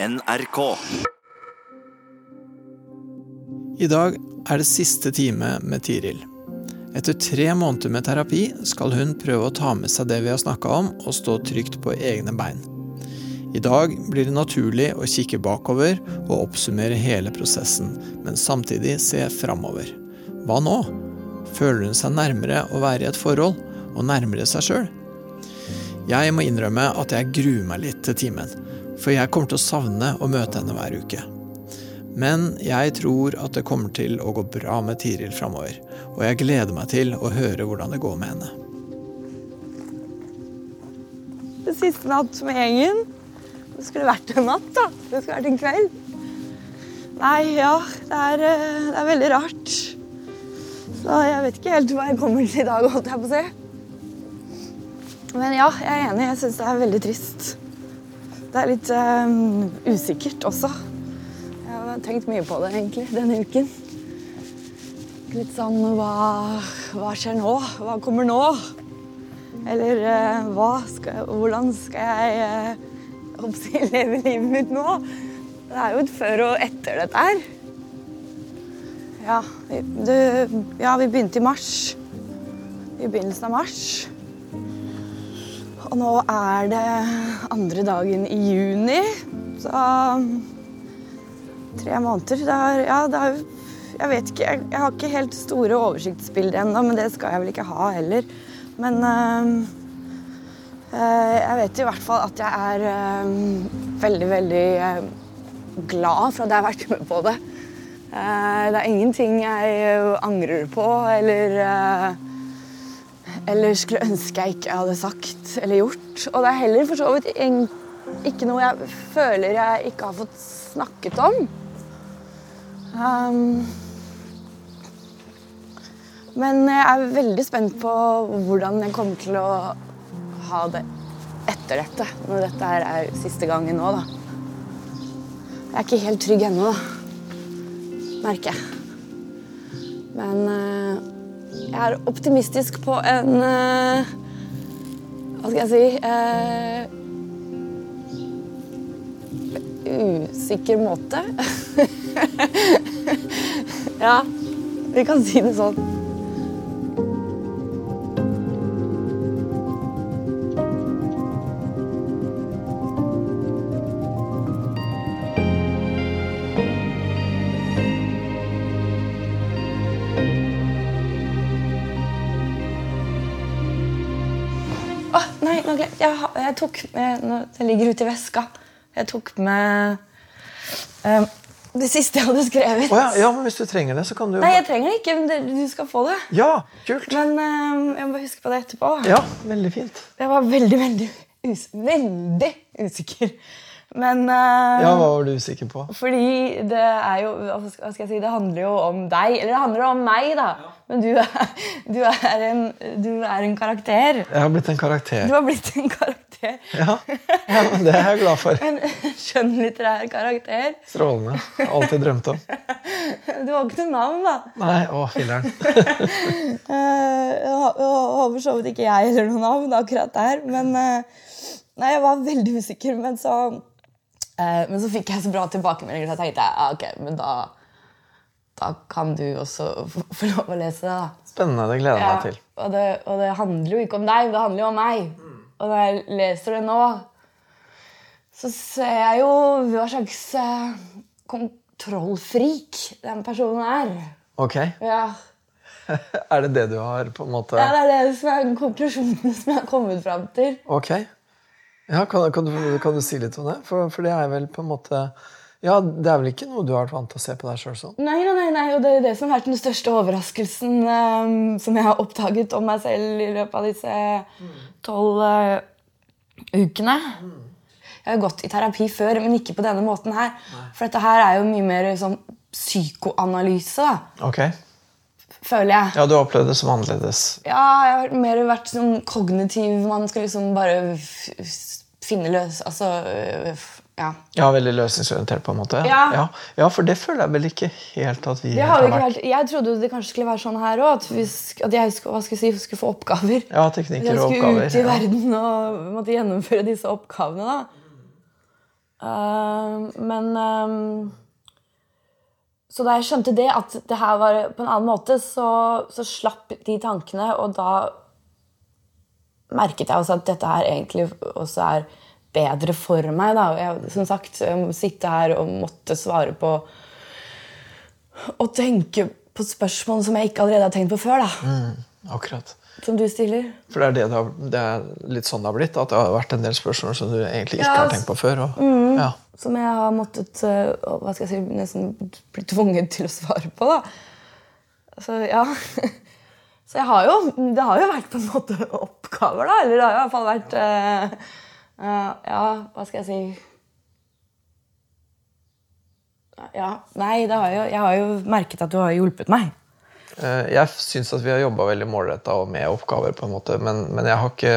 NRK. I dag er det siste time med Tiril. Etter tre måneder med terapi skal hun prøve å ta med seg det vi har snakka om, og stå trygt på egne bein. I dag blir det naturlig å kikke bakover og oppsummere hele prosessen, men samtidig se framover. Hva nå? Føler hun seg nærmere å være i et forhold, og nærmere seg sjøl? Jeg må innrømme at jeg gruer meg litt til timen, for jeg kommer til å savne å møte henne hver uke. Men jeg tror at det kommer til å gå bra med Tiril framover, og jeg gleder meg til å høre hvordan det går med henne. Det siste natt med gjengen. Det skulle vært en natt, da. Det skulle vært en kveld. Nei, ja. Det er, eh, det er veldig rart. Så jeg vet ikke helt hva jeg kommer til i dag, holdt jeg på å si. Men ja, jeg er enig. Jeg syns det er veldig trist. Det er litt uh, usikkert også. Jeg har tenkt mye på det egentlig denne uken. Litt sånn hva, hva skjer nå? Hva kommer nå? Eller uh, hva skal, hvordan skal jeg uh, leve livet mitt nå? Det er jo et før og etter dette her. Ja, det, ja, vi begynte i mars. I begynnelsen av mars. Og nå er det andre dagen i juni, så Tre måneder. Det er, ja, det er Jeg vet ikke. Jeg, jeg har ikke helt store oversiktsbilder ennå, men det skal jeg vel ikke ha heller. Men øh, øh, jeg vet i hvert fall at jeg er øh, veldig, veldig glad for at jeg har vært med på det. Det er ingenting jeg angrer på eller eller skulle ønske jeg ikke hadde sagt eller gjort. Og det er heller for så vidt ikke noe jeg føler jeg ikke har fått snakket om. Um, men jeg er veldig spent på hvordan jeg kommer til å ha det etter dette. Når dette her er siste gangen nå, da. Jeg er ikke helt trygg ennå, da. Merker jeg. Men eh, jeg er optimistisk på en eh, Hva skal jeg si eh, Usikker måte. ja, vi kan si det sånn. Jeg, tok med Det ligger ute i veska. Jeg tok med um, det siste jeg hadde skrevet. Oh, ja, ja, men hvis du trenger det, så kan du Nei, jeg trenger det ikke. men Du skal få det. Ja, kult! Men um, jeg må bare huske på det etterpå. Ja, veldig fint. Jeg var veldig, veldig, us veldig usikker. Men uh, Ja, hva var du usikker på? Fordi det er jo Hva skal jeg si? Det handler jo om deg. Eller det handler jo om meg, da. Men du er, du er, en, du er en karakter. Jeg har blitt en karakter. Du har blitt en karakter. Ja, ja men det er jeg glad for. En skjønnlitterær karakter. Strålende. Alltid drømt om. Du har ikke noe navn, da. Nei, å, filler'n. Håper har for så vidt ikke jeg heller noe navn akkurat der. Men eh, nei, jeg var veldig usikker. Men så, eh, men så fikk jeg så bra tilbakemeldinger, så jeg tenkte ja, ok, men da, da kan du også få lov å lese det. da. Spennende. Det gleder jeg Ja, meg til. og, det, og det handler jo ikke om deg, det handler jo om meg. Og når jeg leser det nå, så ser jeg jo hva slags eh, kontrollfrik den personen er. Ok. Ja. Er det det du har på en måte ja, det er det som er konklusjonen som jeg har kommet fram til. Ok. Ja, kan, kan, du, kan du si litt om det? For, for det er vel på en måte Ja, det er vel ikke noe du har vært vant til å se på deg sjøl sånn? Nei, nei, nei, nei, og det er det som har vært den største overraskelsen um, som jeg har oppdaget om meg selv i løpet av disse tolv uh, ukene. Jeg har gått i terapi før, men ikke på denne måten her. For dette her er jo mye mer sånn psykoanalyse, da, Ok. føler jeg. Ja, du har opplevd det som annerledes. Ja, jeg har mer vært sånn kognitiv. Man skal liksom bare finne løs Altså øh, Ja. Ja, Veldig løsningsorientert, på en måte. Ja. ja. Ja, for det føler jeg vel ikke helt at vi Det har vært. vært, jeg trodde det kanskje skulle være sånn her òg. At, at jeg skulle, jeg si, skulle få oppgaver. Ja, teknikker jeg og skulle ut i verden og måtte gjennomføre disse oppgavene. da. Uh, men um, Så da jeg skjønte det, at det her var på en annen måte, så, så slapp de tankene, og da merket jeg også at dette her egentlig også er bedre for meg. Da. Jeg, som sagt, sitte her og måtte svare på Og tenke på spørsmål som jeg ikke allerede har tenkt på før. Da. Akkurat. Som du stiller. For det er, det det, har, det er litt sånn det har blitt. At det har vært en del spørsmål som du egentlig ikke Ja, har tenkt på før. Og, ja. Som jeg har måttet eh, hva skal jeg si, nesten bli tvunget til å svare på. da. Så ja. Så jeg har jo, det har jo vært på en måte oppgaver, da. Eller det har jo i hvert fall vært eh, Ja, hva skal jeg si Ja, Nei, det har jo, jeg har jo merket at du har hjulpet meg. Eh, Jeg syns at vi har jobba veldig målretta og med oppgaver, på en måte, men, men jeg har ikke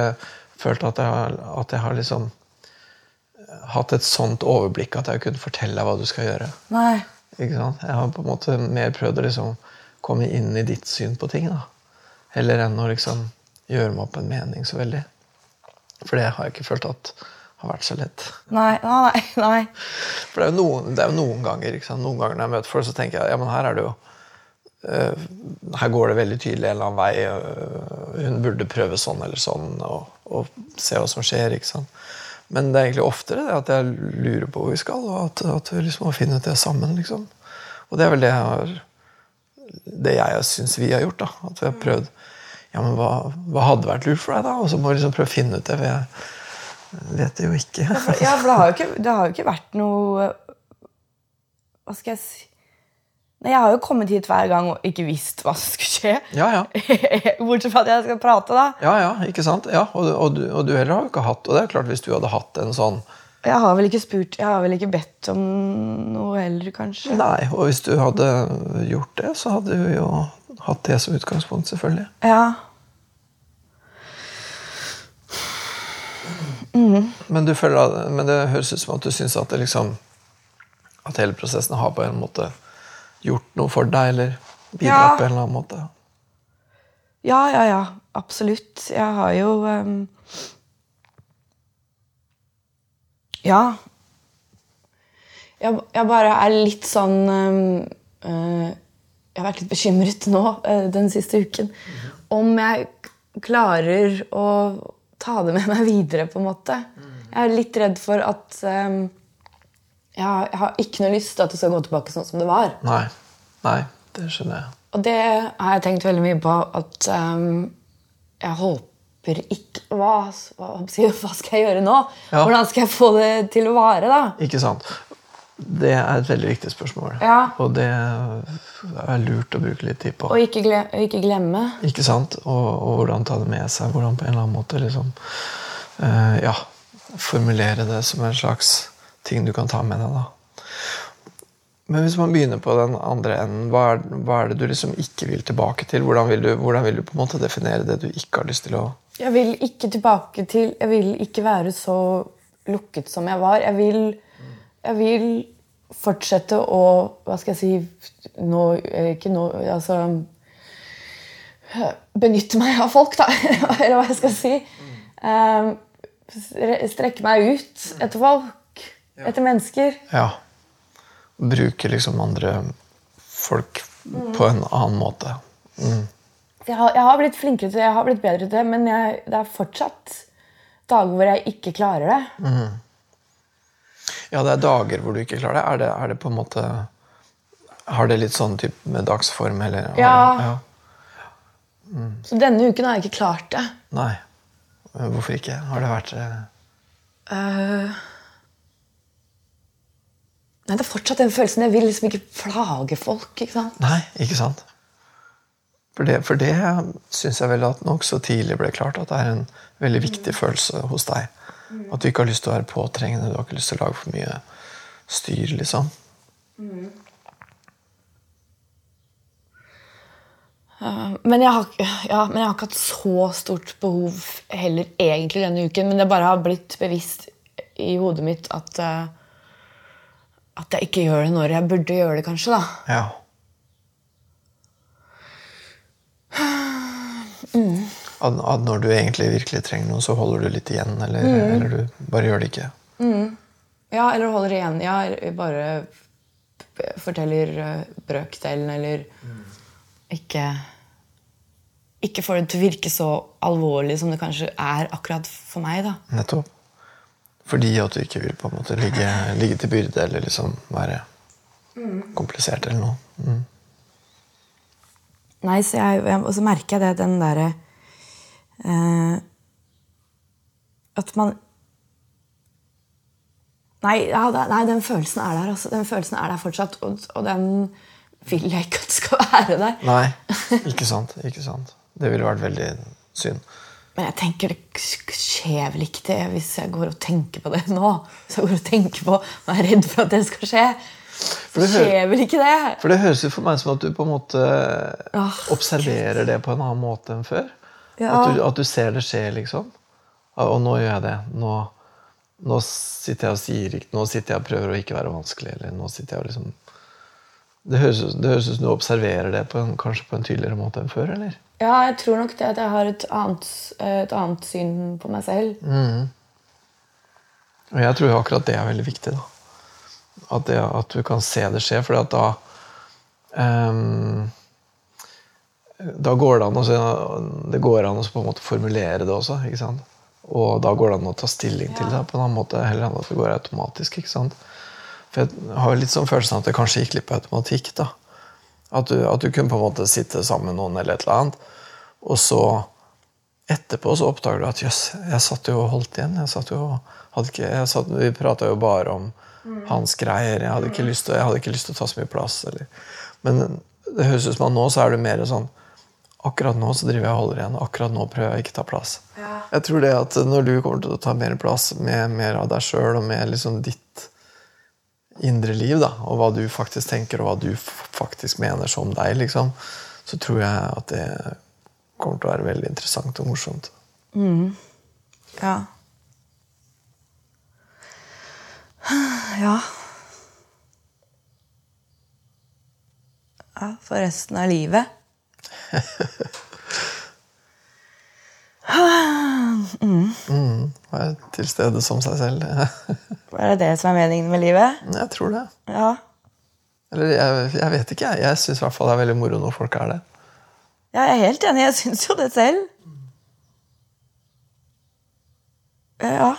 følt at jeg har, at jeg har liksom eh, hatt et sånt overblikk at jeg kunne fortelle deg hva du skal gjøre. Nei. Ikke sant? Jeg har på en måte mer prøvd å liksom komme inn i ditt syn på ting. da. Heller enn å liksom gjøre meg opp en mening så veldig. For det har jeg ikke følt at har vært så lett. Nei, nei, nei. For det er jo noen, det er jo noen ganger? Noen ganger når jeg møter folk, så tenker jeg ja, men her er det jo uh, Her går det veldig tydelig en eller annen vei. Uh, hun burde prøve sånn eller sånn og, og se hva som skjer. ikke sant? Men det er egentlig oftere det at jeg lurer på hvor vi skal, og at, at vi liksom må finne ut det sammen. liksom. Og det er vel det jeg har det jeg syns vi har gjort. da, At vi har prøvd Ja, men hva, hva hadde vært lurt for deg, da? Og så må jeg liksom prøve å finne ut det. For jeg vet det jo ikke. Ja, for det har jo ikke, det har jo ikke vært noe Hva skal jeg si Nei, Jeg har jo kommet hit hver gang og ikke visst hva som skulle skje. Ja, ja. Bortsett fra at jeg skal prate, da. Ja, ja, ikke sant? Ja, og, og, du, og du heller har jo ikke hatt Og det er klart, hvis du hadde hatt en sånn Jeg har vel ikke spurt Jeg har vel ikke bedt om noe heller, kanskje. Nei, og hvis du hadde gjort det, så hadde du jo hatt det som utgangspunkt, selvfølgelig. Ja. Men, du føler, men det høres ut som at du syns at liksom At hele prosessen har på en måte gjort noe for deg, eller bidratt Ja. på en eller annen måte. ja, ja, ja. Absolutt. Jeg har jo um, Ja. Jeg, jeg bare er litt sånn um, eh, Jeg har vært litt bekymret nå eh, den siste uken. Om jeg klarer å ta det med meg videre, på en måte. Jeg er litt redd for at um, jeg, har, jeg har ikke noe lyst til at det skal gå tilbake sånn som det var. Nei. Nei, det skjønner jeg. Og det har jeg tenkt veldig mye på at um, jeg håper ikke hva, hva skal jeg gjøre nå? Ja. Hvordan skal jeg få det til å vare, da? Ikke sant? Det er et veldig viktig spørsmål. Ja. Og det er lurt å bruke litt tid på. Og ikke, gle, ikke glemme. Ikke sant? Og, og hvordan ta det med seg. Hvordan på en eller annen måte liksom uh, Ja, formulere det som en slags ting du kan ta med deg. da. Men hvis man begynner på den andre enden, hva er, hva er det du liksom ikke vil tilbake til? Hvordan vil, du, hvordan vil du på en måte definere det du ikke har lyst til å Jeg vil ikke tilbake til Jeg vil ikke være så lukket som jeg var. Jeg vil, jeg vil fortsette å Hva skal jeg si nå, eh, Ikke nå Altså Benytte meg av folk, da. Eller hva jeg skal si. Um, strekke meg ut etter folk. Etter mennesker. Ja. Bruke liksom andre folk på en annen måte. Mm. Jeg har, jeg har blitt flinkere til det, jeg har blitt bedre til det, men jeg, det er fortsatt dager hvor jeg ikke klarer det. Ja, det er dager hvor du ikke klarer det. Er det, er det på en måte Har det litt sånn typ med dagsform, eller? Ja. det- ja. Så denne uken har jeg ikke klart det. Nei. Hvorfor ikke? Har det vært uh... Nei, Det er fortsatt den følelsen. Jeg vil liksom ikke plage folk. ikke sant? Nei, ikke sant? For det, for det syns jeg vel at nokså tidlig ble klart at det er en veldig viktig følelse hos deg. At du ikke har lyst til å være påtrengende, du har ikke lyst til å lage for mye styr, liksom. Eh, Men jeg, har, ja, men jeg har ikke hatt så stort behov heller egentlig denne uken. Men det bare har blitt bevisst i hodet mitt at uh, at jeg ikke gjør det når jeg burde gjøre det, kanskje. da. Ja. At, at når du egentlig virkelig trenger noe, så holder du litt igjen, eller, eller du bare gjør det ikke. Ja, eller holder igjen. Ja, eller bare forteller eh, brøkdelen, eller ikke Ikke får det til å virke så alvorlig som det kanskje er akkurat for meg, da. Nettopp. Fordi at du ikke vil på en måte ligge, ligge til byrde eller liksom være komplisert eller noe. Mm. Nei, så jeg, jeg, og så merker jeg det, den derre eh, At man nei, ja, nei, den følelsen er der. Altså. Den følelsen er der fortsatt, og, og den vil jeg ikke at skal være der. Nei, ikke sant. Ikke sant. Det ville vært veldig synd. Men jeg tenker det skjer vel ikke det hvis jeg går og tenker på det nå. Hvis jeg går og tenker på og er redd for at det skal skje. For Det skjer vel ikke det? For det høres jo for meg som at du på en måte observerer det på en annen måte enn før. Ja. At, du, at du ser det skje, liksom. Og nå gjør jeg det. Nå, nå sitter jeg og sier ikke Nå sitter jeg og prøver å ikke være vanskelig. Eller nå sitter jeg og liksom Det høres det høres ut som du observerer det på en, kanskje på en tydeligere måte enn før, eller? Ja, jeg tror nok det at jeg har et annet, et annet syn på meg selv. Og jeg tror akkurat det er veldig viktig. da. At, det, at du kan se det skje, for da ehm, Da går det an å, det går an å på en måte formulere det også. ikke sant? Og da går det an å ta stilling til det på en annen måte heller enn at det går automatisk. ikke sant? For jeg har litt sånn følelsen at det kanskje gikk litt på automatikk. da. At du, at du kunne på en måte sitte sammen med noen eller et eller annet, og så etterpå så oppdager du at jøss, jeg satt jo og holdt igjen. jeg satt jo ikke, jeg satt, Vi prata jo bare om hans greier. Jeg hadde ikke lyst til, jeg hadde ikke lyst til å ta så mye plass. Eller. Men det høres ut som at nå så er du mer sånn Akkurat nå så driver jeg og holder igjen. Akkurat nå prøver jeg ikke å ta plass. Jeg tror det at når du kommer til å ta mer plass med mer av deg sjøl og med liksom ditt indre liv, da, og hva du faktisk tenker, og hva du faktisk mener som deg, liksom, så tror jeg at det kommer til å være veldig interessant og morsomt. Ja. Ja. Ja, for resten av livet. Være til stede som seg selv. Er det det som er meningen med livet? Jeg tror det. Ja. Eller jeg, jeg vet ikke, jeg. Jeg syns i hvert fall det er veldig moro når folk er det. Ja, jeg er helt enig. Jeg syns jo det selv. Ja.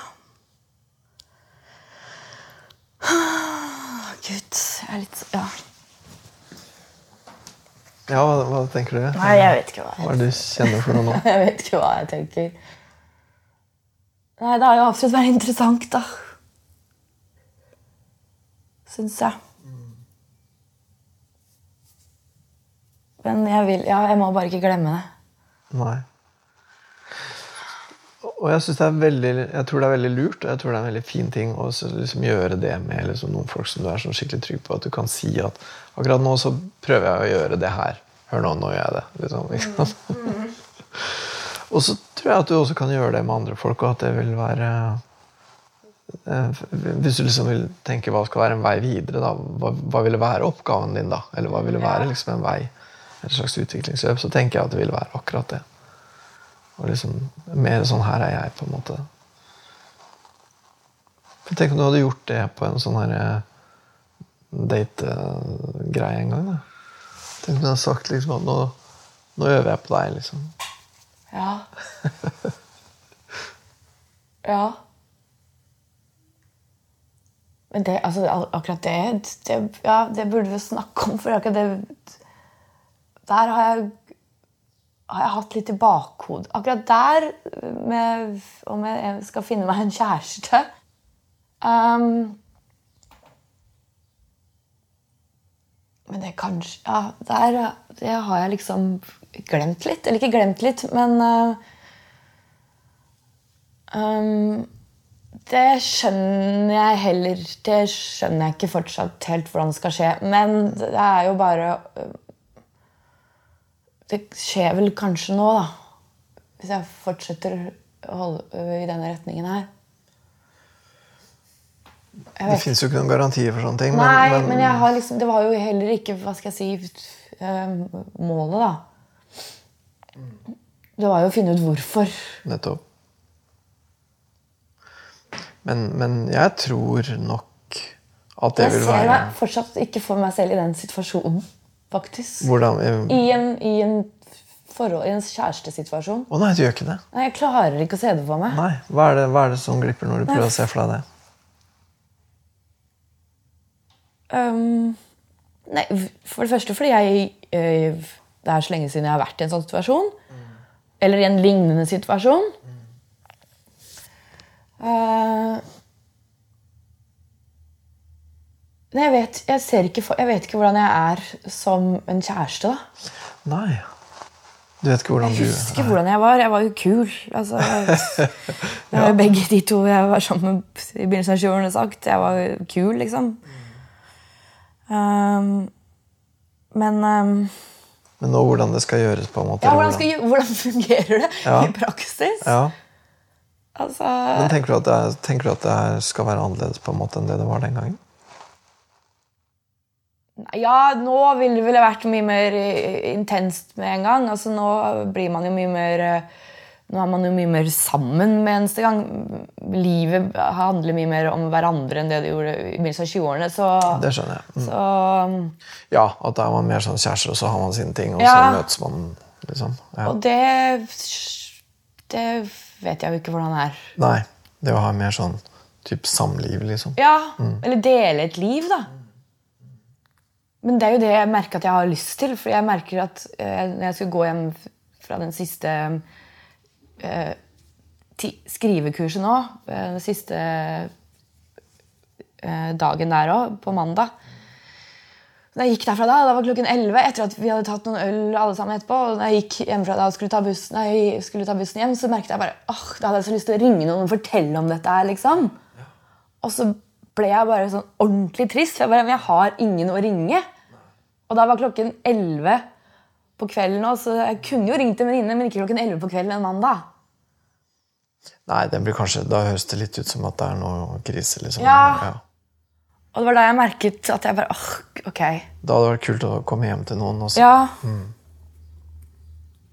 Gud, jeg er litt Ja. Ja, hva, hva tenker du? Nei, jeg vet ikke hva Hva er det du kjenner for noe nå? Jeg vet ikke hva jeg tenker. Nei, det har jo absolutt vært interessant, da. Syns jeg. Men jeg vil Ja, jeg må bare ikke glemme det. Nei. Og jeg, synes det er veldig, jeg tror det er veldig lurt og jeg tror det er en veldig fin ting å liksom gjøre det med liksom noen folk som du er sånn skikkelig trygg på. At du kan si at akkurat nå så prøver jeg å gjøre det her. Hør nå, nå gjør jeg det. Liksom, ikke sant? og så tror jeg at du også kan gjøre det med andre folk, og at det vil være eh, Hvis du liksom vil tenke hva skal være en vei videre, da, hva, hva ville være oppgaven din da? Eller hva ville være liksom en vei, et slags utviklingsløp, så tenker jeg at det vil være akkurat det. Og liksom mer sånn her er jeg, på en måte. For Tenk om du hadde gjort det på en sånn her eh, date-greie en gang. da. Tenk om du hadde sagt liksom at nå, nå øver jeg på deg, liksom. Ja. ja. Men det, altså, akkurat det, det Ja, det burde vi snakke om, for akkurat det Der har jeg, har jeg hatt litt i bakhodet. Akkurat der, med, om jeg skal finne meg en kjæreste um, Men det kanskje Ja, der det har jeg liksom glemt litt. Eller ikke glemt litt, men uh, um, Det skjønner jeg heller Det skjønner jeg ikke fortsatt helt hvordan det skal skje. Men det er jo bare Det skjer vel kanskje nå, da. Hvis jeg fortsetter å holde uh, i denne retningen her. Jeg Det fins jo ikke noen garantier for sånne ting. Nei, men, men, jeg har liksom, det var jo heller ikke hva skal jeg si, eh, målet, da. Det var jo å finne ut hvorfor. Nettopp. Men, men jeg tror nok at det Jeg vil ser meg fortsatt ikke for meg selv i den situasjonen, faktisk. Hvordan I en, i en, forhold, i en kjærestesituasjon. Å nei, du gjør ikke det? Nei, Jeg klarer ikke å se det for meg. Nei. Hva er det, hva er det som glipper når du Nei. prøver å se for deg det? Um, nei, for det første fordi jeg øh, Det er så lenge siden jeg har vært i en sånn situasjon. Eller i en lignende situasjon. Uh, nei, jeg vet, jeg, ser ikke jeg vet ikke hvordan jeg er som en kjæreste. da. Nei. Du vet ikke hvordan Jeg husker husker hvordan jeg var. Jeg var jo kul. Altså, jeg har jo begge de to jeg var sammen med i begynnelsen av 20-årene sagt. Jeg var jo kul, liksom. Um, men um, Men nå hvordan det skal gjøres, på en måte? ja, hvordan, skal, hvordan fungerer det Ja. i praksis? Ja. Altså, Men tenker du det, er, tenker du at det skal være annerledes på en måte enn det det var den gangen? Ja, nå ville det vel vært mye mer eh, intenst med en gang. Altså, nå blir man jo mye mer eh, Nå er man jo mye mer sammen med eneste gang. Livet handler mye mer om hverandre enn det det gjorde i begynnelsen av 20-årene. Så, Det skjønner jeg. Mm. så, Ja, at da er man mer sånn kjærester, og så har man sine ting, og Ja. så møtes man, liksom. Ja. Og det Det vet jeg jo ikke hvordan det er. Nei. Det å ha mer sånn type samliv, liksom. Ja, Eller dele et liv, da. Men det er jo det jeg merker at jeg har lyst til. For jeg merker at eh, når jeg skulle gå hjem fra den siste eh, skrivekurset nå, eh, den siste eh, dagen der òg, på mandag Da jeg gikk derfra da, da var klokken 11 etter at vi hadde tatt noen øl alle sammen etterpå. Og da jeg gikk hjemmefra da og skulle ta bussen, nei, skulle ta bussen hjem, så merket jeg bare åh, da hadde jeg så lyst til å ringe noen og fortelle om dette her. liksom. Og så ble jeg bare sånn ordentlig trist. For jeg bare, men jeg har ingen å ringe. Og da var klokken 11 på kvelden òg, så jeg kunne jo ringt en venninne, men ikke klokken 11 på kvelden en mandag. Nei, det blir kanskje, da høres det litt ut som at det er noe krise, liksom. Ja. Og det var da jeg merket at jeg bare åh, ok. Da hadde det vært kult å komme hjem til noen og Ja. Mm.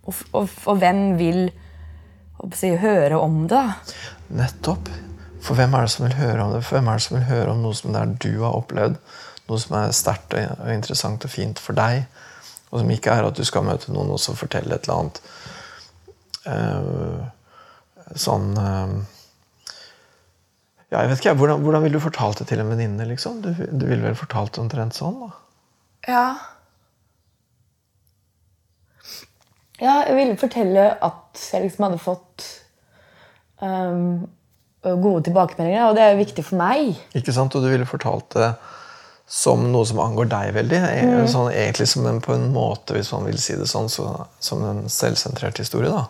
Og, og, og hvem vil si, høre om det? da? Nettopp. For hvem er det som vil høre om det? For hvem er det som vil høre om noe som det er du har opplevd? Noe som er sterkt og interessant og fint for deg? Og som ikke er at du skal møte noen og fortelle et eller annet uh, sånn uh, Ja, jeg vet ikke. Hvordan, hvordan ville du fortalt det til en venninne? Liksom? Du, du ville vel fortalt det omtrent sånn? da? Ja. Ja, jeg ville fortelle at jeg liksom hadde fått um, gode tilbakemeldinger, og det er viktig for meg. Ikke sant? Og du ville fortalt det som noe som angår deg veldig. Mm. Sånn, egentlig som en, på en måte, hvis man vil si det sånn, så, som en selvsentrert historie. da.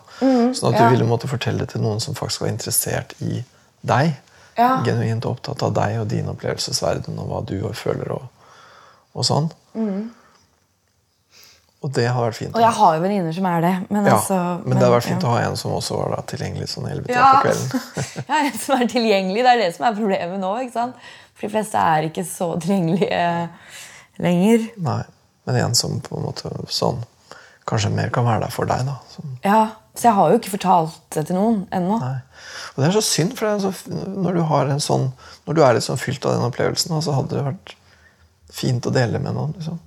sånn at ja. du ville måtte fortelle det til noen som faktisk var interessert i deg. Ja. Genuint opptatt av deg og din opplevelsesverden og hva du føler og, og sånn. Og det har vært fint. Og jeg har jo venninner som er det. Men, ja, altså, men det har vært fint ja. å ha en som også var da, tilgjengelig sånn 11 Ja. på kvelden. ja, en som er tilgjengelig. Det er det som er problemet nå. ikke sant? For de fleste er ikke så tilgjengelige lenger. Nei, men en som på en måte sånn kanskje mer kan være der for deg. da. Sånn. Ja, Så jeg har jo ikke fortalt det til noen ennå. Og det er så synd, for det så, når du har en sånn Når du er litt sånn fylt av den opplevelsen, så hadde det vært fint å dele med noen. liksom.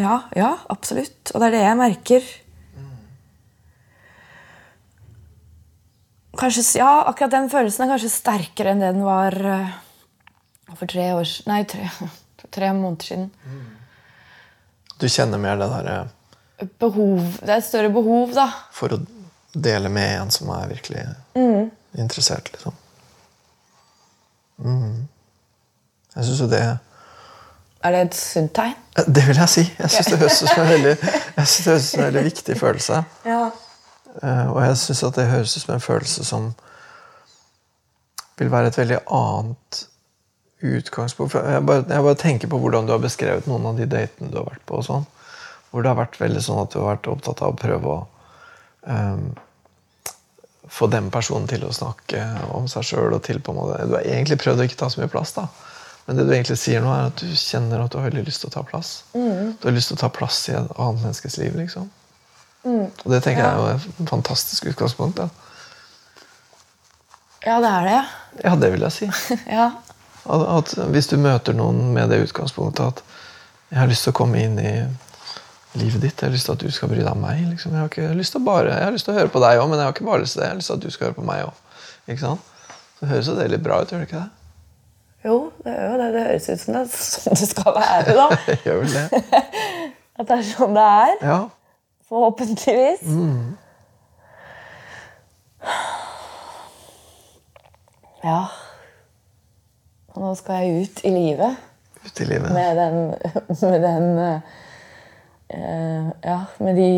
Ja, ja, absolutt. Og det er det jeg merker. Kanskje, ja, akkurat den følelsen er kanskje sterkere enn det den var eh, for tre år Nei, tre, tre måneder siden. Du kjenner mer det derre Behov, det er et større behov, da. for å dele med en som er virkelig interessert, liksom. Mm. Jeg syns jo det Er det et sunt tegn? Det vil jeg si. Jeg syns det høres ut som en veldig, som en veldig viktig følelse. Ja. Eh, og jeg syns at det høres ut som en følelse som vil være et veldig annet utgangspunkt. Jeg, bare, jeg bare tenker på hvordan du har beskrevet noen av de datene du har vært på. sånn, Hvor det har vært veldig sånn at du har vært opptatt av å prøve å um, få den personen til å snakke om seg sjøl. Du har egentlig prøvd å ikke ta så mye plass. da. Men det du egentlig sier nå, er at du kjenner at du har veldig lyst til å ta plass. Du har lyst til å ta plass i et annet menneskes liv. liksom. Og det tenker jeg er jo et fantastisk utgangspunkt. da. Ja, det er det. Ja, det vil jeg si. Ja. At, at hvis du møter noen med det utgangspunktet at jeg har lyst til å komme inn i livet ditt, jeg har lyst til at du skal bry deg om meg. Liksom. Jeg, har ikke lyst til å bare, jeg har lyst til å høre på deg òg, men jeg har ikke bare lyst til det. Jeg har lyst til at du skal høre på meg òg. Så høres jo det litt bra ut, gjør det ikke det? Jo, det gjør jo det. Det høres ut som det er sånn det skal være, da. Gjør vel det. At det er sånn det er. Ja. Forhåpentligvis. Ja. Og nå skal jeg ut i livet Ut i livet. med den Med den uh, Ja, med de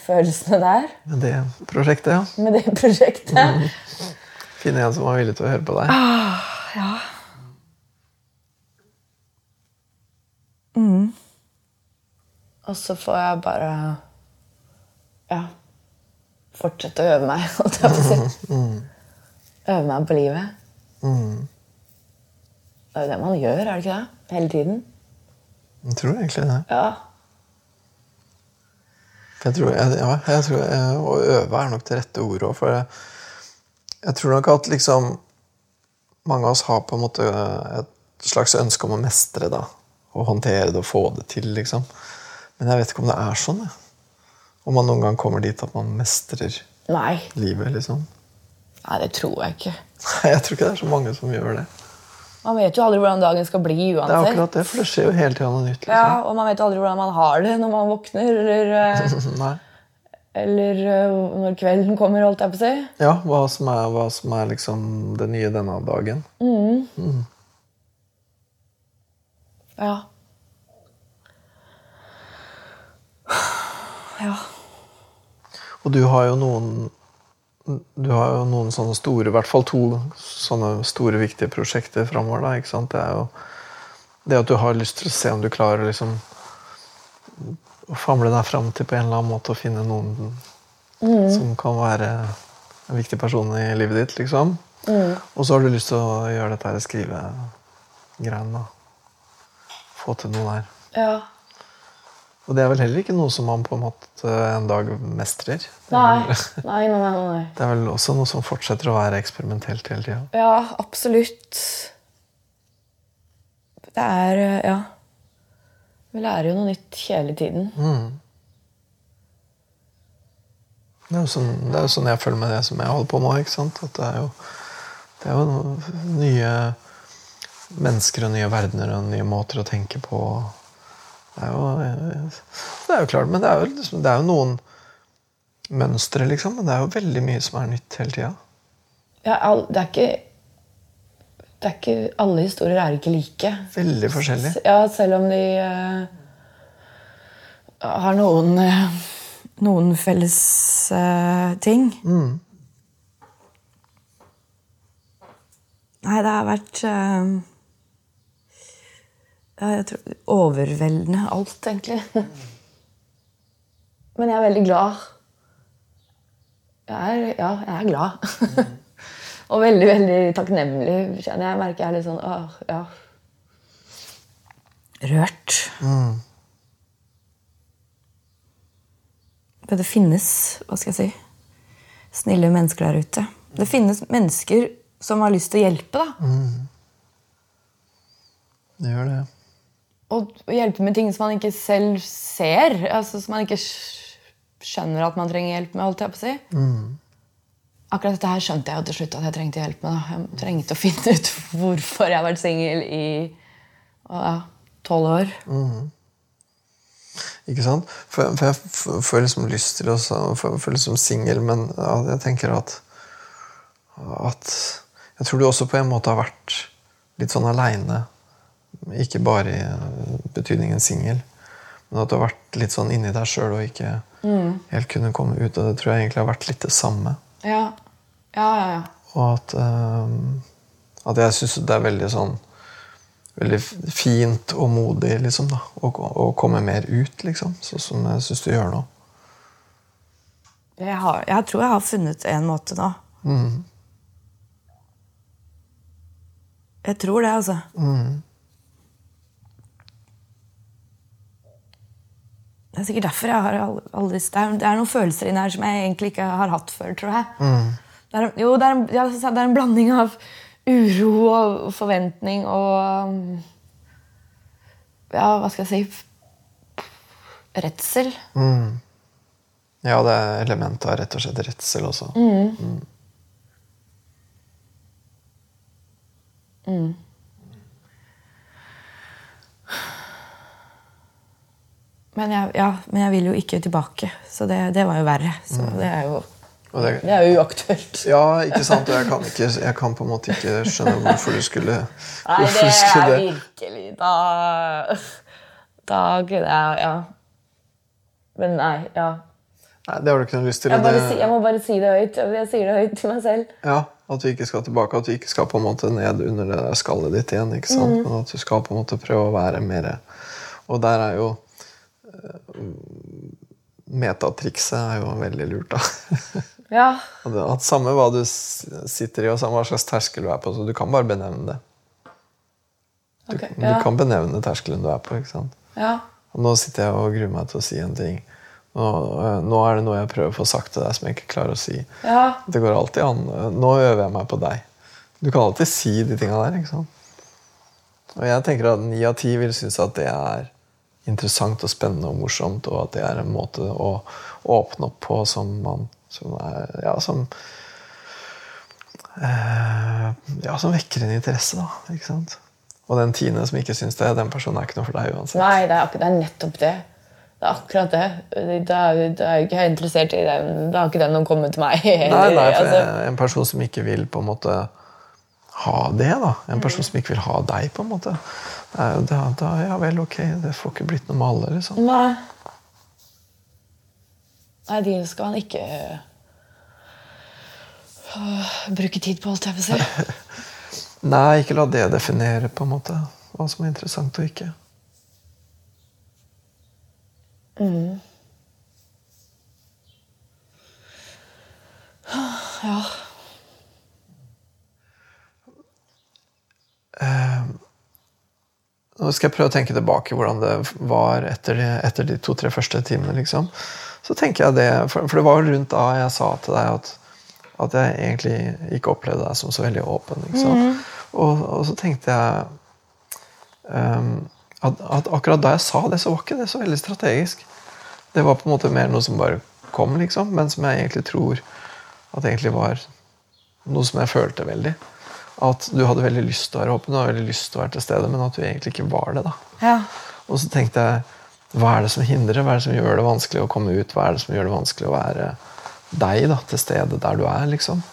følelsene der. Med det prosjektet, ja. Med det prosjektet. Finne en som var villig til å høre på deg. Ja. Og så får jeg bare Ja. Fortsette å øve meg, holdt jeg på å si. Øve meg på livet. Det er jo det man gjør, er det ikke det? Hele tiden. Jeg tror egentlig det. Ja. Jeg tror, jeg, ja, jeg tror Å øve er nok det rette ordet òg. For jeg, jeg tror nok at liksom Mange av oss har på en måte et slags ønske om å mestre. da, Å håndtere det og få det til, liksom. Men jeg vet ikke om det er sånn. Jeg. Om man noen gang kommer dit at man mestrer Nei. livet, liksom. Nei, det tror jeg ikke. Nei, Jeg tror ikke det er så mange som gjør det. Man vet jo aldri hvordan dagen skal bli Det er akkurat det, for det skjer jo hele tida noe nytt. Ja, liksom. Og man vet jo aldri hvordan man har det når man våkner, eller, eh, Nei. eller eh, når kvelden kommer, holdt jeg på å si. Ja, hva som er, hva som er liksom det nye denne dagen. Ja. Ja. Og du har jo noen Du har jo noen sånne store, i hvert fall to sånne store, viktige prosjekter framover. da, ikke sant? Det er jo det at du har lyst til å se om du klarer liksom å famle deg fram til på en eller annen måte å finne noen som kan være en viktig person i livet ditt, liksom. Og så har du lyst til å gjøre dette her skrivegreiene. Få til noe der. ja. Og det er vel heller ikke noe som man på en måte en dag mestrer. Det er vel- Nei, nei, nei, nei. Det er vel også noe som fortsetter å være eksperimentelt hele tida. Ja, absolutt. Det er eh, Ja. Vi lærer jo noe nytt hele tiden. Det er jo sånn, det er jo sånn jeg føler med det som jeg holder på med. ikke sant? At det er jo, det er jo noe- nye mennesker og nye verdener og nye måter å tenke på. Det er jo, det er jo klart, men det er jo, liksom, det er jo noen mønstre, liksom. Men det er jo veldig mye som er nytt hele tida. Ja, det er ikke det er ikke, Alle historier er ikke like. Veldig forskjellig. Ja, selv om de uh, har noen uh, noen felles uh, ting. Nei, det har vært ja, jeg tror, overveldende alt, egentlig. Men jeg er veldig glad. Jeg er, ja, jeg er glad. Og veldig, veldig takknemlig. kjenner jeg. Merker jeg er litt sånn åh, ja. Rørt. Mm. det finnes, hva skal jeg si, snille mennesker der ute. Det finnes mennesker som har lyst til å hjelpe. da. Det gjør det. Og hjelpe med ting som man ikke selv ser. altså Som man ikke skjønner at man trenger hjelp med. holdt jeg på å si. Akkurat dette her skjønte jeg jo til slutt at jeg trengte hjelp med. da. Jeg trengte å finne ut hvorfor jeg har vært singel i ja, tolv år. Ikke sant? For, for jeg får liksom lyst til å Føle liksom singel, men ja, jeg tenker at, at Jeg tror du også på en måte har vært litt sånn aleine. Ikke bare i betydningen singel, men at du har vært litt sånn inni deg sjøl og ikke helt kunne komme ut. Og det tror jeg egentlig har vært litt det samme. Ja, ja, ja. ja. Og at, uh, at jeg syns det er veldig sånn Veldig fint og modig liksom da, å, å komme mer ut, liksom. Sånn som jeg syns du gjør nå. Jeg, har, jeg tror jeg har funnet en måte nå. Jeg tror det, altså. Det er sikkert derfor jeg har al- aldri Det er, det er noen følelser inni her som jeg egentlig ikke har hatt før, tror jeg. Det er, jo, det er, en, ja, det er en blanding av uro og forventning og Ja, hva skal jeg si Redsel. Ja, det er element av rett og slett redsel også. Men jeg, ja, men jeg vil jo ikke tilbake, så det, det var jo verre. Så det er jo, det, det er jo uaktuelt. ja, ikke sant? Og jeg kan, ikke, jeg kan på en måte ikke skjønne hvorfor du skulle Nei, det er virkelig Da Da kunne jeg Ja. Men nei, ja. Nei, det har du ikke noe lyst til. Jeg, bare det- jeg må bare si det høyt. Jeg sier det høyt til meg selv. Ja, At du ikke skal tilbake, at du ikke skal på en måte ned under det der skallet ditt igjen. ikke sant? Mm. Men at du skal på en måte prøve å være mer Og der er jo Metatrikset er jo veldig lurt, da. Ja. At Samme hva du sitter i, og samme hva slags terskel du er på, så du kan bare benevne det. Du, Ok, du kan benevne terskelen du er på. ikke sant? ja. Og nå sitter jeg og gruer meg til å si en ting. Nå, eh, nå er det noe jeg prøver å få sagt til deg som jeg ikke klarer å si. Ja. Det går alltid an. Nå øver jeg meg på deg. Du kan alltid si de tinga der. ikke sant? Og jeg tenker at ni av ti vil synes at det er interessant og spennende og morsomt, og at det er en måte å åpne opp på som man som er, ja, som, eh, ja, som vekker en interesse, da. ikke sant? Og den tiende som ikke syns det, den personen er ikke noe for deg uansett. Nei, det er, det er nettopp det. Det er akkurat det. Da er, jeg er jo ikke interessert i den. Da har ikke den noen kommet til meg. Nei, nei, for altså, En person som ikke vil på en måte ha det, da. En person som ikke vil ha deg, på en måte. Da, da, ja vel, ok, det får ikke blitt noe med alle, liksom. Nei. Nei, de skal han ikke øh, bruke tid på, holdt jeg på å si. Nei, ikke la det definere på en måte hva som er interessant og ikke. Ja. Nå skal jeg prøve å tenke tilbake hvordan det var etter de, etter de to-tre første timene. liksom. Så tenker jeg det, For, for det var jo rundt da jeg sa til deg at, at jeg egentlig ikke opplevde deg som så veldig åpen. sant? Og, og så tenkte jeg um, at, at akkurat da jeg sa det, så var ikke det så veldig strategisk. Det var på en måte mer noe som bare kom, liksom, men som jeg egentlig tror at egentlig var noe som jeg følte veldig. At du hadde veldig lyst til å være åpen og veldig lyst til å være til stede, men at du egentlig ikke var det. da. Ja. Og så tenkte jeg hva er det som hindrer? Hva er det som gjør det vanskelig å komme ut? Hva er det som gjør det vanskelig å være deg da, til stede der du er? liksom?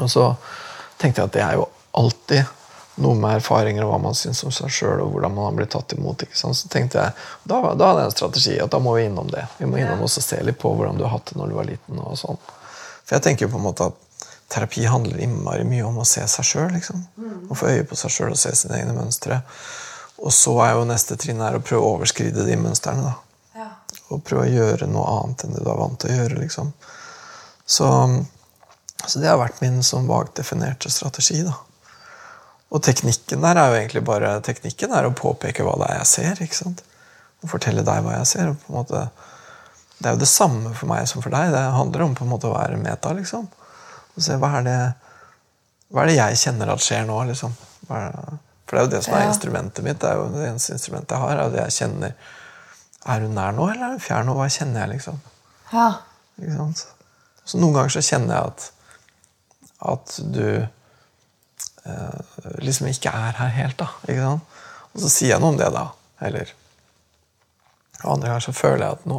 Og så tenkte jeg at det er jo alltid noe med erfaringer og hva man syns om seg sjøl, og hvordan man har blitt tatt imot. ikke sant? Så tenkte jeg, Da, da hadde jeg en strategi at da må vi innom det. Vi må innom oss og se litt på hvordan du har hatt det når du var liten. og sånn. For jeg tenker jo på en måte at terapi handler innmari mye om å se seg sjøl. Liksom. Å få øye på seg sjøl og se sine egne mønstre. Og så er jo neste trinn her å prøve å overskride de mønstrene. da. Og prøve å gjøre noe annet enn det du er vant til å gjøre. liksom. Så, så det har vært min sånn vagt definerte strategi. da. Og teknikken der er jo egentlig bare teknikken er å påpeke hva det er jeg ser. ikke sant? Og fortelle deg hva jeg ser. og på en måte det er jo det samme for meg som for deg. Det handler om på en måte å være meta. liksom. Og se hva er det, hva er det jeg kjenner at skjer nå. liksom. Det, for det er jo det som er Ja. instrumentet mitt. det er jo det eneste instrumentet jeg har. er det jeg kjenner. Er hun nær nå, eller er hun fjern nå? Hva kjenner jeg, liksom? ja. Ikke sant? Så noen ganger så kjenner jeg at, at du eh, liksom ikke er her helt. da, ikke sant? Og så sier jeg noe om det, da. Eller og andre ganger så føler jeg at nå,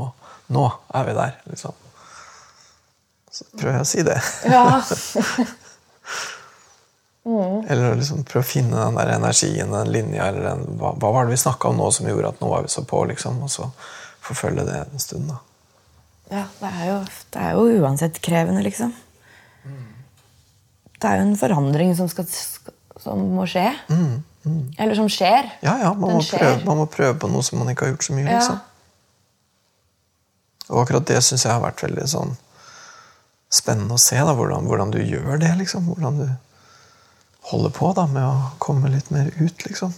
nå er vi der. liksom. Så prøver jeg å si det. ja. Eller liksom prøve å finne den der energien, den linja, eller den, hva, hva var det vi snakka om nå som gjorde at nå var vi så på? liksom, Og så forfølge det en stund. da. Ja, det er, jo, det er jo uansett krevende, liksom. Det er jo en forandring som, skal, som må skje. Eller som skjer. Ja, ja, man må, skjer. prøve, man må prøve på noe som man ikke har gjort så mye. Ja. liksom. Og akkurat det syns jeg har vært veldig sånn spennende å se. da, Hvordan, hvordan du gjør det. liksom, Hvordan du holder på da, med å komme litt mer ut, liksom.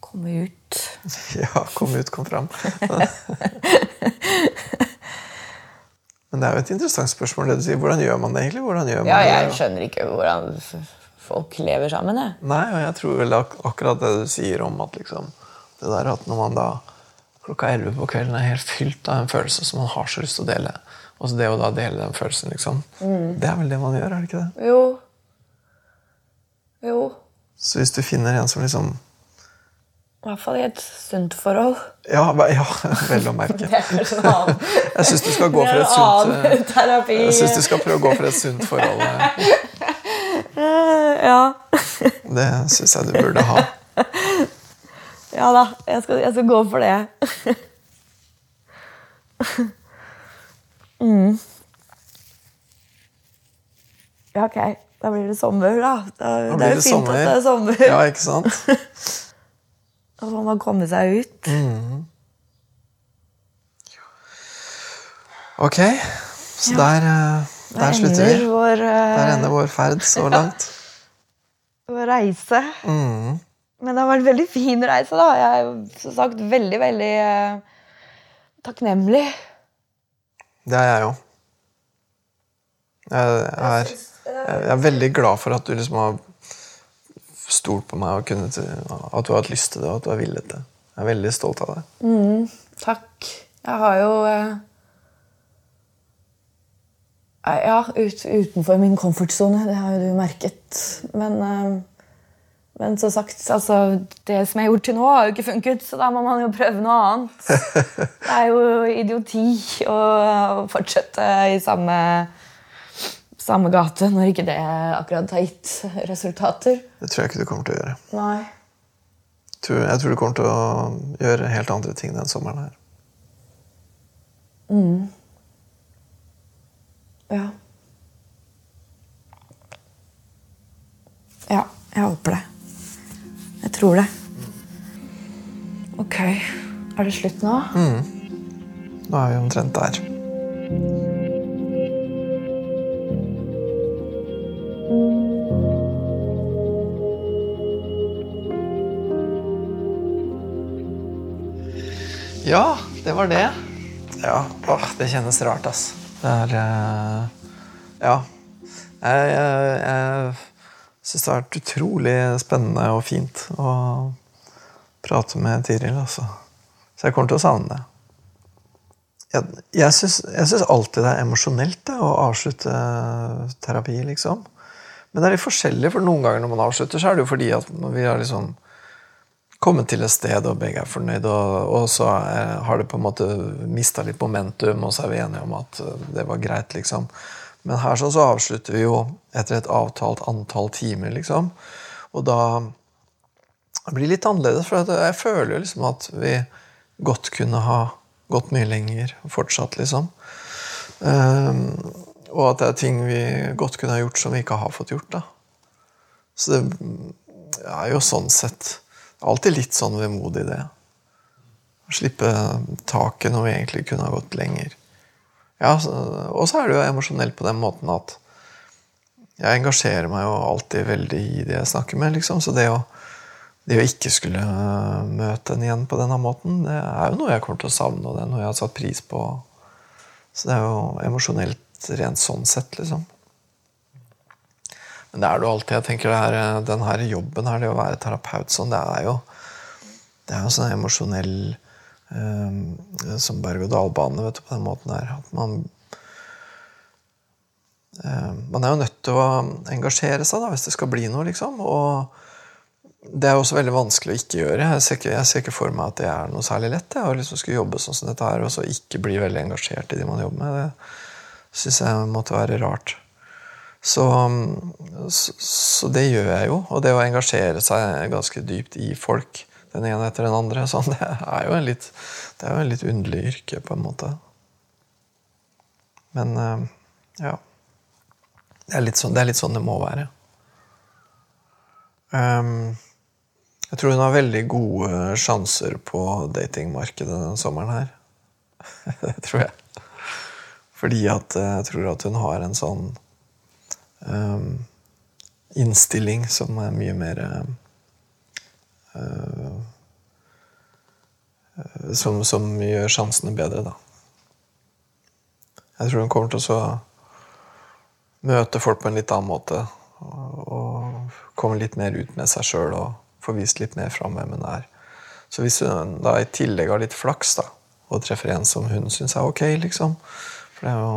Komme ut. Ja, kom ut, kom fram. Men det er jo et interessant spørsmål. det du sier. Hvordan gjør man det egentlig? Man Ja, jeg skjønner ikke hvordan folk lever sammen. Jeg. Nei, og jeg tror vel ak akkurat det du sier om at liksom Det der at når man da klokka 11 på kvelden er helt fylt av en følelse som man har så lyst til å dele, og så det å da dele den følelsen, liksom Det er vel det man gjør, er det ikke det? Jo. Jo. Så hvis du finner en som liksom I hvert fall i et sunt forhold. Ja, ja vel å merke. Er Jeg syns du skal gå for et sunt eh, terapi. Jeg synes du skal prøve å gå for et sunt forhold. Eh, ja. Det syns jeg du burde ha. Ja da, jeg skal, jeg skal gå for det. Ja, ok. Da blir det sommer, da. da Da det er jo fint sommer. at det er sommer. Ja, ikke sant? Da får man komme seg ut. Ok, så der, eh, der slutter vi. Vår, uh... Der ender vår ferd så langt. vår reise. Mm. Men det har vært en veldig fin reise, da. Jeg er som sagt veldig, veldig eh, takknemlig. Det er jeg òg. Jeg er, jeg er veldig glad for at du liksom har stolt på meg og kunnet, at du har hatt lyst til det og at du har villet det. Jeg er veldig stolt av deg. Takk. Jeg har jo eh, eh, Ja, ut, utenfor min komfortsone. Det har jo du merket. Men, eh, men så sagt, altså Det som jeg har gjort til nå, har jo ikke funket, så da må man jo prøve noe annet. Det er jo idioti å, fortsette i samme, samme gate når ikke det akkurat har gitt resultater. Det tror jeg ikke du kommer til å gjøre. Nei. Jeg tror, jeg tror du kommer til å gjøre helt andre ting den sommeren her. Ja. Ja, jeg håper det. Jeg tror det. Ok. Er det slutt nå? Nå er vi omtrent der. Ja, det var det. Ja, åh, det kjennes rart, ass. Det er eh, Ja. Jeg, jeg, jeg syns det har vært utrolig spennende og fint å prate med Tiril, altså. Så jeg kommer til å savne det. Jeg, jeg syns alltid det er emosjonelt det, å avslutte terapi, liksom. Men det er litt forskjellig, for noen ganger når man avslutter, så er det jo fordi at vi har liksom kommet til et sted, og begge er fornøyd, og, og så er, har det på en måte mista litt momentum, og så er vi enige om at eh, det var greit, liksom. Men her sånn så avslutter vi jo etter et avtalt antall timer, liksom. Og da blir det litt annerledes, for jeg føler jo liksom at vi godt kunne ha gått mye lenger fortsatt, liksom. Um, og at det er ting vi godt kunne ha gjort som vi ikke har fått gjort. da. Så det er jo sånn sett alltid litt sånn vemodig, det. Å slippe taket når vi egentlig kunne ha gått lenger. Ja, Og så er det jo emosjonelt på den måten at jeg engasjerer meg jo alltid veldig i det jeg snakker med. liksom, Så det å, det å ikke skulle møte en igjen på denne måten, det er jo noe jeg kommer til å savne, og det er noe jeg har satt pris på. Så det er jo emosjonelt rent sånn sett, liksom. Men det er det jo alltid. Jeg tenker her, Den her jobben her, det å være terapeut sånn, det er jo det er jo sånn emosjonell Som berg-og-dal-bane, på den måten der. At man eh, Man er jo nødt til å engasjere seg da, hvis det skal bli noe, liksom. Og det er også veldig vanskelig å ikke gjøre. Jeg ser ikke, jeg ser ikke for meg at det er noe særlig lett. Jeg, å liksom skulle jobbe sånn som dette her, og så ikke bli veldig engasjert i de man jobber med. Det syns jeg måtte være rart. Så, så, så det gjør jeg jo. Og det å engasjere seg ganske dypt i folk, den ene etter den andre, sånn, det er jo en litt, det er jo en litt underlig yrke, på en måte. Men eh, ja. Det er litt sånn det, er litt sånn det må være. Um, jeg tror hun har veldig gode sjanser på datingmarkedet denne sommeren her. det tror jeg. Fordi at eh, jeg tror at hun har en sånn um, innstilling som er mye mer eh, som, som gjør sjansene bedre, da. Jeg tror hun kommer til å møte folk på en litt annen måte. Og, og komme litt mer ut med seg sjøl og få vist litt mer fram hvem hun er. Så hvis hun da i tillegg har litt flaks da, og treffer en som hun syns er ok, liksom For det er jo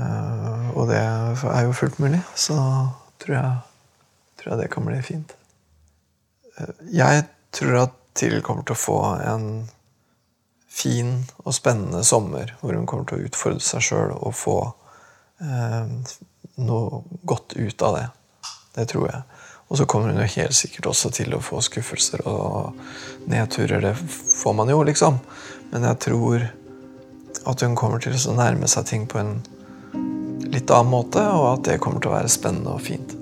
øh, Og det er jo fullt mulig. Så tror jeg, tror jeg det kan bli fint. Jeg tror at TIL kommer til å få en fin og spennende sommer hvor hun kommer til å utfordre seg sjøl og få eh, noe godt ut av det. Det tror jeg. Og så kommer hun jo helt sikkert også til å få skuffelser og nedturer. Det får man jo, liksom. Men jeg tror at hun kommer til å nærme seg ting på en litt annen måte, og at det kommer til å være spennende og fint.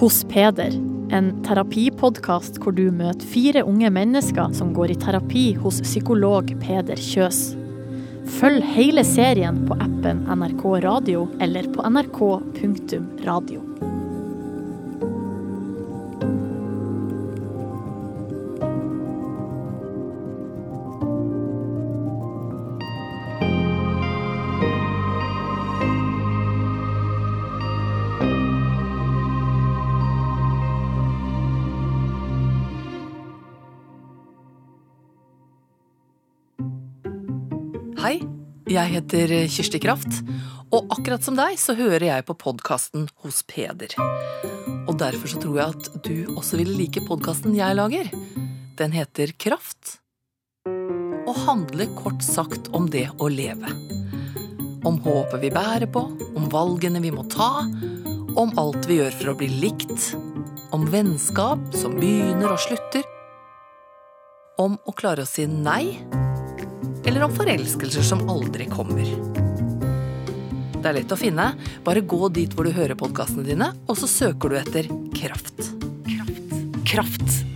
Hos Peder, en terapipodkast hvor du møter fire unge mennesker som går i terapi hos psykolog Peder Kjøs. Følg hele serien på appen NRK Radio eller på nrk.radio. jeg heter Kirsti Kraft, og akkurat som deg så hører jeg på podkasten Hos Peder. Og derfor så tror jeg at du også vil like podkasten jeg lager. Den heter Kraft, og handler kort sagt om det å leve. Om håpet vi bærer på, om valgene vi må ta, om alt vi gjør for å bli likt, om vennskap som begynner og slutter, om å klare å si nei eller om forelskelser som aldri kommer. Det er lett å finne. Bare gå dit hvor du hører podkastene dine, og så søker du etter Kraft. Kraft. Kraft.